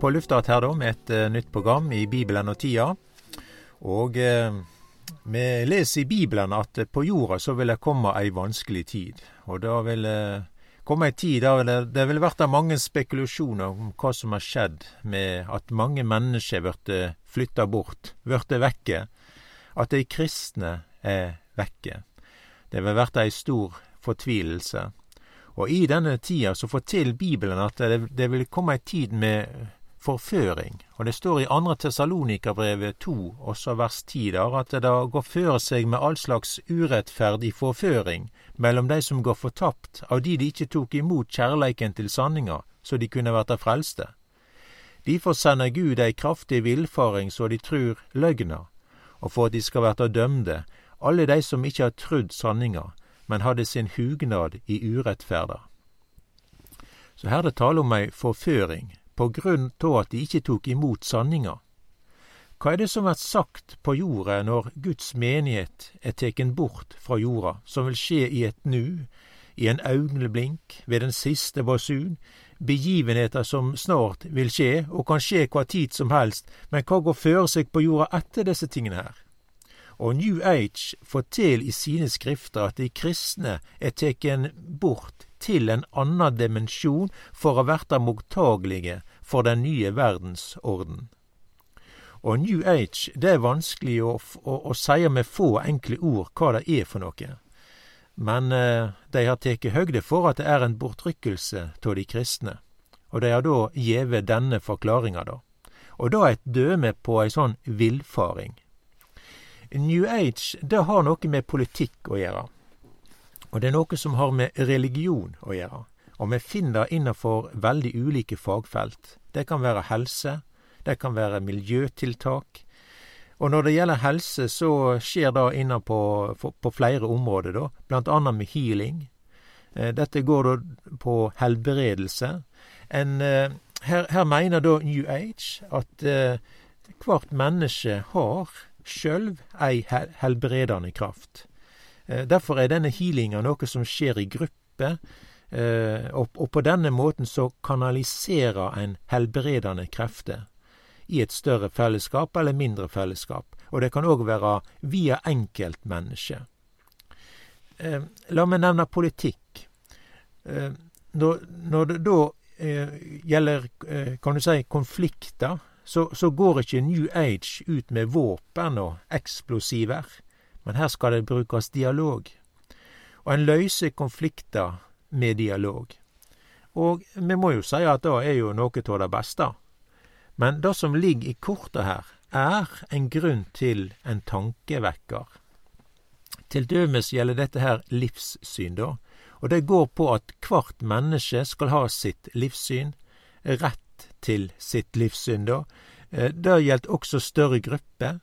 på lufta her da med et uh, nytt program i Bibelen og tida. Og uh, vi leser i Bibelen at på jorda så vil det komme ei vanskelig tid. Og da vil det komme ei tid der det, det vil vært mange spekulasjoner om hva som har skjedd med at mange mennesker blir flytta bort, blir vekke. At de kristne er vekke. Det vil vært ei stor fortvilelse. Og i denne tida så forteller Bibelen at det, det vil komme ei tid med forføring. Og det står i andre Tessalonikabrevet to, også vers ti der, at det da går føre seg med all slags urettferdig forføring mellom de som går fortapt av de de ikke tok imot kjærleiken til sanninga, så de kunne verta frelste. Derfor sender Gud ei kraftig villfaring så de trur løgna, og for at de skal verta dømde, alle de som ikke har trudd sanninga, men hadde sin hugnad i urettferda. Så her er det tale om ei forføring, på grunn av at de ikke tok imot sanninga. Hva er det som vert sagt på jorda når Guds menighet er teken bort fra jorda, som vil skje i et nu, i en augneblink, ved den siste basun, begivenheter som snart vil skje, og kan skje hva tid som helst, men hva går føre seg på jorda etter disse tingene her? Og New Age forteller i sine skrifter at de kristne er teken bort til en annen dimensjon for å være mottagelige for den nye verdensorden. Og New Age, det er vanskelig å, å, å si med få enkle ord hva det er for noe. Men eh, de har tatt høgde for at det er en bortrykkelse av de kristne, og de har da gjeve denne forklaringa, da. Og da et døme på ei sånn villfaring. New Age det har noe med politikk å gjøre. Og det er noe som har med religion å gjøre. Og vi finner innenfor veldig ulike fagfelt. Det kan være helse, det kan være miljøtiltak. Og når det gjelder helse, så skjer det inne på, flere områder, da. Blant annet med healing. Eh, dette går da på helbredelse. En, eh, her, her mener da New Age at eh, hvert menneske har sjølv ei helbredende kraft. Derfor er denne healinga noe som skjer i gruppe, eh, og på denne måten så kanaliserer en helbredende krefter i et større fellesskap eller mindre fellesskap. Og det kan òg være via enkeltmennesket. Eh, la meg nevne politikk. Når det da gjelder, kan du si, konflikter så, så går ikke New Age ut med våpen og eksplosiver, men her skal det brukes dialog. Og en løser konflikter med dialog. Og vi må jo si at det er jo noe av det beste. Men det som ligger i kortet her, er en grunn til en tankevekker. Til dømes gjelder dette her livssyn, da, og det går på at hvert menneske skal ha sitt livssyn, rett til sitt livssyn, da. Eh, det gjelder også større grupper.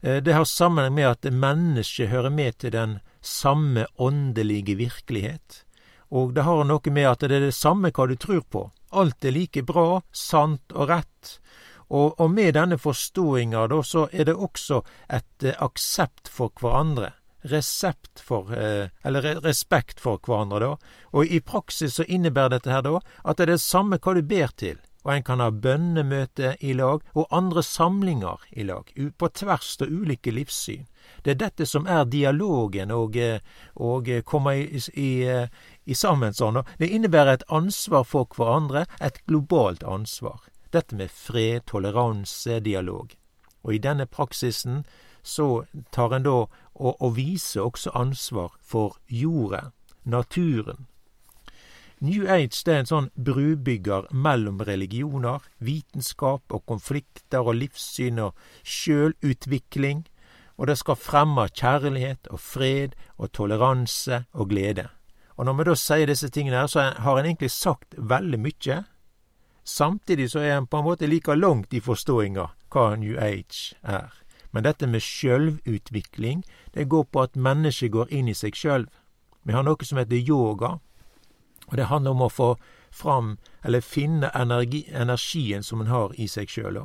Eh, det har sammenheng med at mennesket hører med til den samme åndelige virkelighet. Og det har noe med at det er det samme hva du tror på. Alt er like bra, sant og rett. Og, og med denne forståinga, da, så er det også et eh, aksept for hverandre. Resept for eh, Eller respekt for hverandre, da. Og i praksis så innebærer dette her da at det er det samme hva du ber til og en kan ha bønnemøte i lag og andre samlinger i lag, på tvers av ulike livssyn. Det er dette som er dialogen og, eh, og eh, komme i, i, eh, i sammen sånn. Det innebærer et ansvar for hverandre, et globalt ansvar. Dette med fred, toleranse, dialog. Og i denne praksisen så tar en da og, og viser også ansvar for jorda, naturen, New Age det er en sånn brubygger mellom religioner, vitenskap og konflikter og livssyn og sjølutvikling, og det skal fremme kjærlighet og fred og toleranse og glede. Og når vi da sier disse tingene her, så har en egentlig sagt veldig mye. Samtidig så er en på en måte like langt i forståinga hva New Age er. Men dette med sjølvutvikling, det går på at mennesket går inn i seg sjøl. Vi har noe som heter yoga, og det handler om å få fram, eller finne energi, energien som en har i seg sjøl.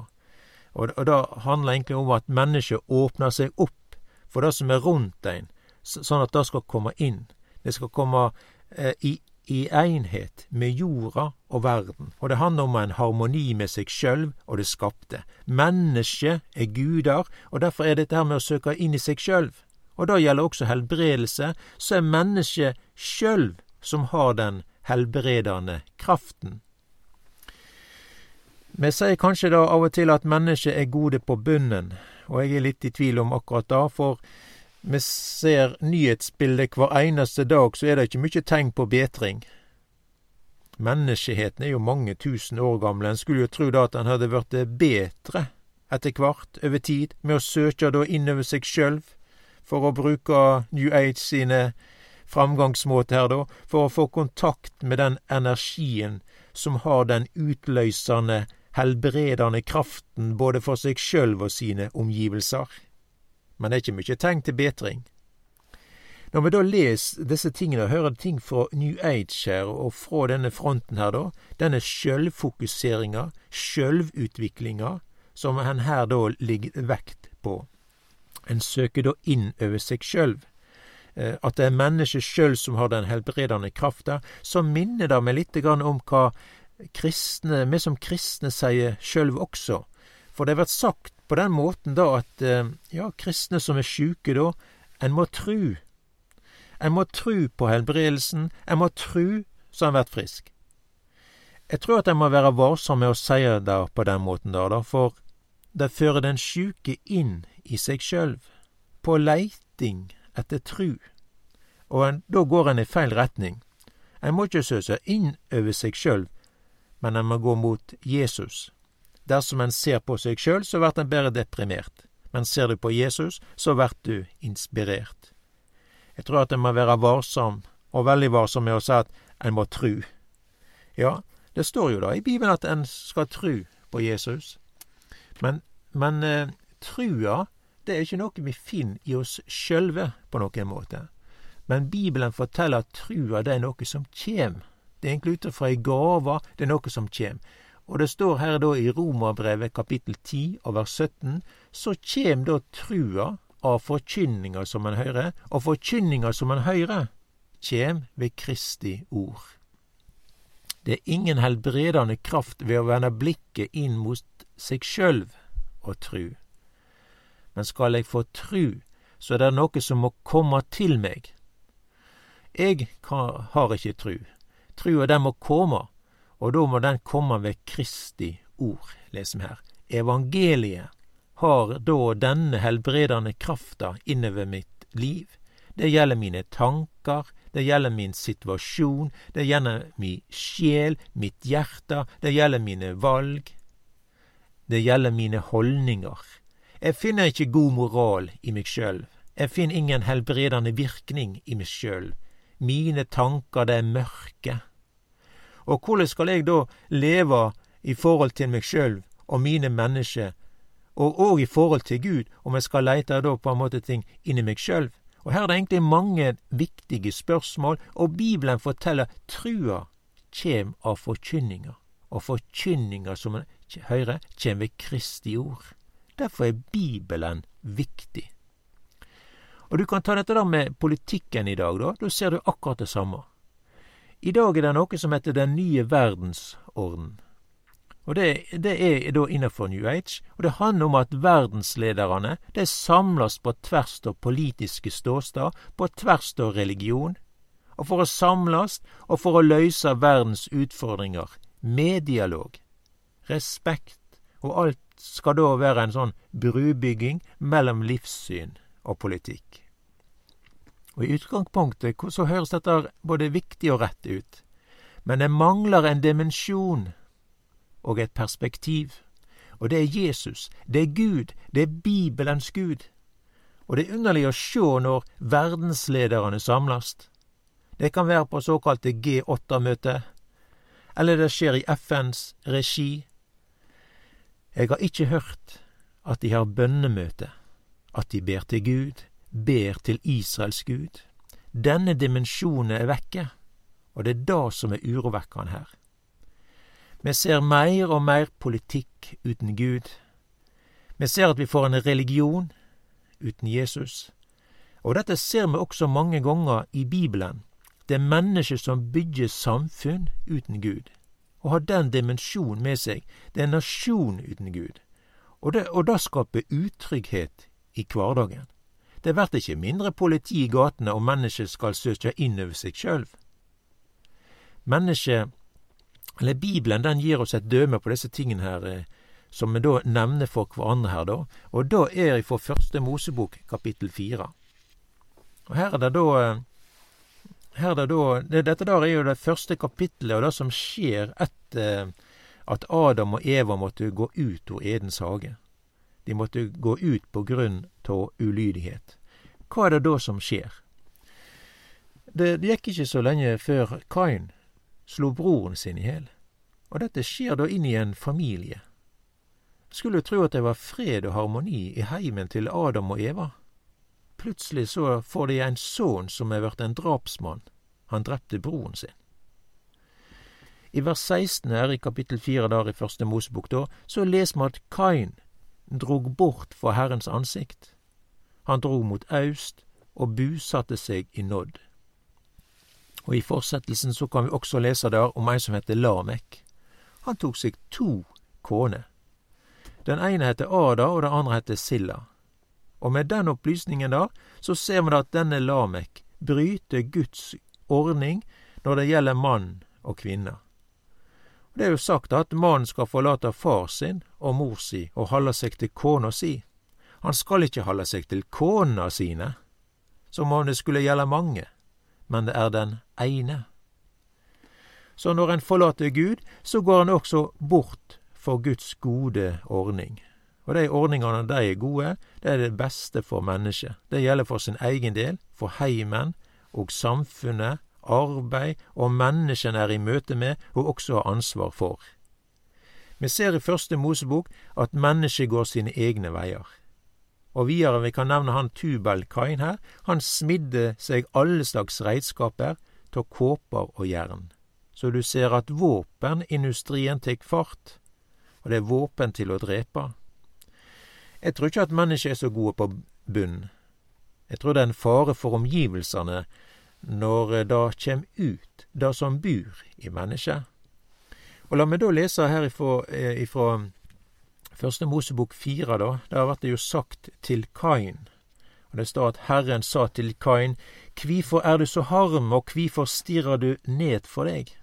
Og, og det handler egentlig om at mennesket åpner seg opp for det som er rundt en, sånn at det skal komme inn. Det skal komme eh, i i enhet med jorda og verden, og det handler om en harmoni med seg sjøl og det skapte. Mennesket er guder, og derfor er dette her med å søke inn i seg sjøl. Og da gjelder også helbredelse, så er mennesket sjøl som har den helbredende kraften. Vi sier kanskje da av og til at mennesket er gode på bunnen, og jeg er litt i tvil om akkurat det, for vi ser nyhetsbildet hver eneste dag, så er det ikke mye tegn på betring. Menneskeheten er jo mange tusen år gamle, en skulle jo tro da at en hadde blitt bedre etter hvert, over tid, med å søke da innover seg sjøl, for å bruke New Age sine framgangsmåter her, da, for å få kontakt med den energien som har den utløsende helbredende kraften både for seg sjøl og sine omgivelser. Men det er ikke mye tegn til betring. Når vi da leser disse tingene og hører ting fra New Age her, og fra denne fronten her, da, denne sjølfokuseringa, sjølvutviklinga, som en her da ligger vekt på. En søker da inn over seg sjøl. Eh, at det er mennesket sjøl som har den helbredende krafta, så minner det meg litt om hva kristne, vi som kristne sier sjølv også. For det har vært sagt på den måten da at eh, ja, kristne som er sjuke da, en må tru. En må tru på helbredelsen, en må tru så en blir frisk. Jeg tror at en må være varsom med å si det på den måten da, for det fører den sjuke inn i seg sjølv, på leiting etter tru, og en, da går en i feil retning. En må ikke søse inn over seg sjølv, men en må gå mot Jesus. Dersom en ser på seg sjøl, så blir en bare deprimert. Men ser du på Jesus, så blir du inspirert. Jeg tror at en må være varsom, og veldig varsom med å si at en må tru. Ja, det står jo da i Bibelen at en skal tru på Jesus. Men, men eh, trua, det er ikke noe vi finner i oss sjølve på noen måte. Men Bibelen forteller at trua det er noe som kjem det er egentlig ut fra ei gave, det er noe som kjem. Og det står her da i Romerbrevet kapittel 10 og vers 17, så kjem da trua av forkynninga som en høyrer, og forkynninga som en høyrer, kjem ved Kristi ord. Det er ingen helbredende kraft ved å vende blikket inn mot seg sjølv og tru. Men skal eg få tru, så er det noe som må komme til meg. Eg har ikkje tru, Trua den må koma, og da må den komme ved Kristi ord, leser vi her. Evangeliet har da denne helbredende krafta innover mitt liv. Det gjelder mine tanker, det gjelder min situasjon, det gjelder min sjel, mitt hjerte, det gjelder mine valg. Det gjelder mine holdninger. Jeg finner ikke god moral i meg sjøl. Jeg finner ingen helbredende virkning i meg sjøl. Mine tanker, det er mørke. Og hvordan skal jeg da leve i forhold til meg sjøl og mine mennesker, og òg i forhold til Gud, om jeg skal leite da på en måte ting inni meg sjøl? Og her er det egentlig mange viktige spørsmål, og Bibelen forteller trua kjem av forkynninga, og forkynninga som en høyrer, kjem ved Kristi ord. Derfor er Bibelen viktig. Og du kan ta dette da med politikken i dag, da. Da ser du akkurat det samme. I dag er det noe som heter Den nye verdensorden. Og det, det er da innenfor New Age, og det handler om at verdenslederne det samles på tvers av politiske ståsteder, på tvers av religion, og for å samles og for å løse verdens utfordringer med dialog, respekt, og alt skal da være en sånn brubygging mellom livssyn og politikk. Og I utgangspunktet så høres dette både viktig og rett ut, men det mangler en dimensjon og et perspektiv. Og det er Jesus, det er Gud, det er Bibelens Gud. Og det er underlig å sjå når verdenslederne samles. Det kan være på såkalte G8-møter, eller det skjer i FNs regi. Jeg har ikke hørt at de har bønnemøte, at de ber til Gud, ber til Israels Gud. Denne dimensjonen er vekke, og det er det som er urovekkende her. Vi ser mer og mer politikk uten Gud. Vi ser at vi får en religion uten Jesus. Og dette ser vi også mange ganger i Bibelen. Det er mennesker som bygger samfunn uten Gud, og har den dimensjonen med seg. Det er en nasjon uten Gud. Og det, og det skaper utrygghet i hverdagen. Det vert ikkje mindre politi i gatene om mennesket skal søke inn over seg sjølv. Mennesket, eller Bibelen, den gir oss et døme på disse tingene her, eh, som vi da nevner for hverandre her, da. Og da er det for første Mosebok, kapittel fire. Og her er det da eh, her er det da, det, Dette der er jo det første kapittelet og det som skjer etter at Adam og Eva måtte gå ut av Edens hage. De måtte gå ut på grunn av ulydighet. Hva er det da som skjer? Det, gikk ikke så lenge før Kain slo broren sin i hjel. Og dette skjer da inn i en familie. Skulle tro at det var fred og harmoni i heimen til Adam og Eva. Plutselig så får de en sønn som er blitt en drapsmann. Han drepte broren sin. I vers 16 her i kapittel 4 der i første Mosebok, da, så leser vi at Kain drog bort for Herrens ansikt. Han drog mot aust og busatte seg i nådd. Og I fortsettelsen så kan vi også lese der om en som heter Lamek. Han tok seg to koner. Den ene heter Ada, og den andre heter Silla. Og med den opplysningen da, så ser vi at denne Lamek bryter Guds ordning når det gjelder mann og kvinne. Det er jo sagt at mannen skal forlate far sin og mor si og holde seg til kona si. Han skal ikke holde seg til kona sine, som om det skulle gjelde mange, men det er den ene. Så når en forlater Gud, så går en også bort for Guds gode ordning. Og de ordningene, de er gode, det er det beste for mennesket. Det gjelder for sin egen del, for heimen og samfunnet arbeid og menneskene er i møte med og også har ansvar for. Vi ser i første Mosebok at mennesket går sine egne veier. Og videre, vi kan nevne han Tubal-Kain her, han smidde seg alle slags redskaper av kåper og jern. Så du ser at våpenindustrien tek fart, og det er våpen til å drepe. Jeg tror ikke at mennesket er så gode på bunn. Jeg tror det er en fare for omgivelsene når eh, det kjem ut, det som bur i mennesket. Og la meg da lese her ifra, eh, ifra Første Mosebok fire, da. Der vart det jo sagt til Kain. Og det står at Herren sa til Kain, Kvifor er du så harm, og kvifor stirrer du ned for deg?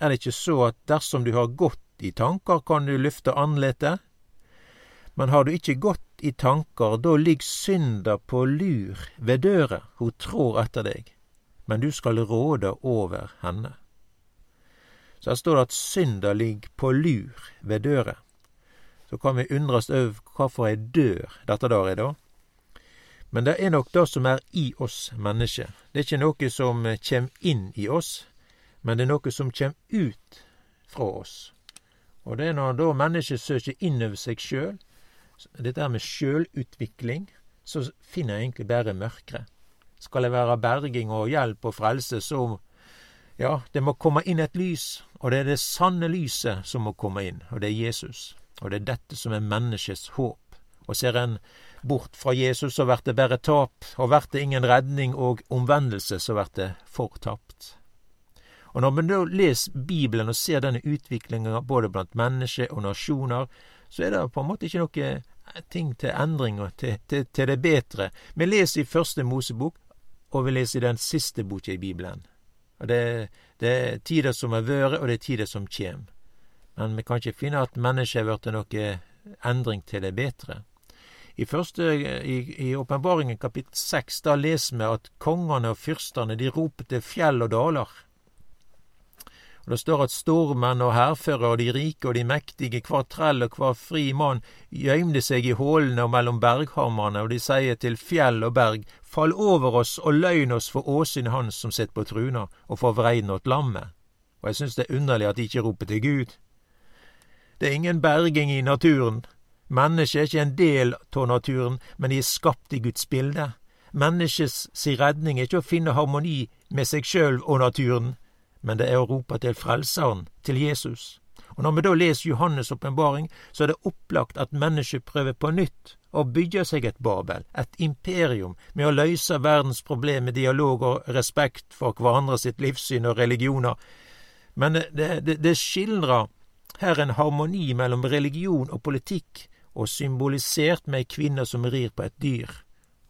Er det ikke så at dersom du har gått i tanker, kan du løfte andletet? Men har du ikke gått i tanker, da ligger synda på lur ved døra, hun trår etter deg men du skal råde over henne. Så her står det at synda ligger på lur ved døra. Så kan vi undres over hvorfor ei dør dette der er, da. Men det er nok det som er i oss mennesker. Det er ikke noe som kjem inn i oss, men det er noe som kjem ut fra oss. Og det er når da mennesket søker innover seg sjøl, dette med sjølutvikling, så finner jeg egentlig bare mørket. Skal det være berging og hjelp og frelse, så ja, det må komme inn et lys, og det er det sanne lyset som må komme inn, og det er Jesus. Og det er dette som er menneskets håp. Og ser en bort fra Jesus, så blir det bare tap, og blir det ingen redning og omvendelse, så blir det fortapt. Og når man da leser Bibelen og ser denne utviklinga både blant mennesker og nasjoner, så er det på en måte ikke noe ting til endring og til, til, til det bedre. Vi leser i Første Mosebok og vi leser den siste boka i Bibelen. Og det, det er tider som har vært, og det er tider som kjem. Men vi kan ikke finne at mennesket har blitt noe endring til det bedre. I første, åpenbaringen kapittel seks, leser vi at kongene og fyrstene, de roper til fjell og daler. Og Det står at stormenn og hærførere og de rike og de mektige, hver trell og hver fri mann, gjøymde seg i hålene og mellom berghammerne, og de sier til fjell og berg, fall over oss og løgn oss for åsynet hans som sitter på truna, og for vreiden lammet. Og jeg syns det er underlig at de ikke roper til Gud. Det er ingen berging i naturen. Mennesket er ikke en del av naturen, men de er skapt i Guds bilde. Menneskets si redning er ikke å finne harmoni med seg sjøl og naturen, men det er å rope til Frelseren, til Jesus. Og Når vi da leser Johannes' åpenbaring, så er det opplagt at mennesket prøver på nytt å bygge seg et Babel, et imperium, med å løse verdens problem med dialog og respekt for hverandre sitt livssyn og religioner. Men det, det, det skildrer her en harmoni mellom religion og politikk, og symbolisert med ei kvinne som rir på et dyr.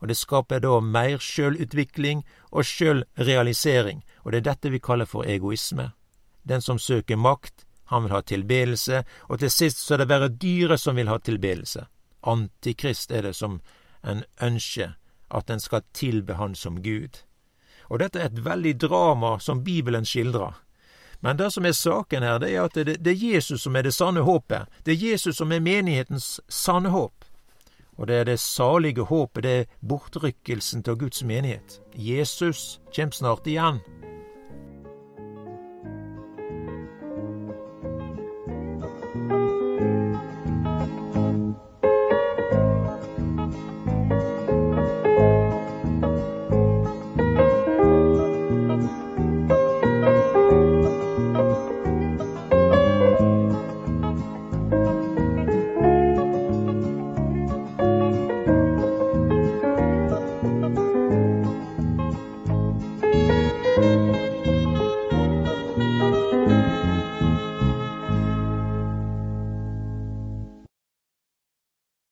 Og det skaper da mer sjølutvikling og sjølrealisering, og det er dette vi kaller for egoisme. Den som søker makt, han vil ha tilbedelse, og til sist så er det bare dyret som vil ha tilbedelse. Antikrist er det som en ønsker, at en skal tilbe Han som Gud. Og dette er et veldig drama som Bibelen skildrer. Men det som er saken her, det er at det, er Jesus som er det sanne håpet. Det er Jesus som er menighetens sanne håp. Og det er det salige håpet, det er bortrykkelsen til Guds menighet. Jesus kjem snart igjen.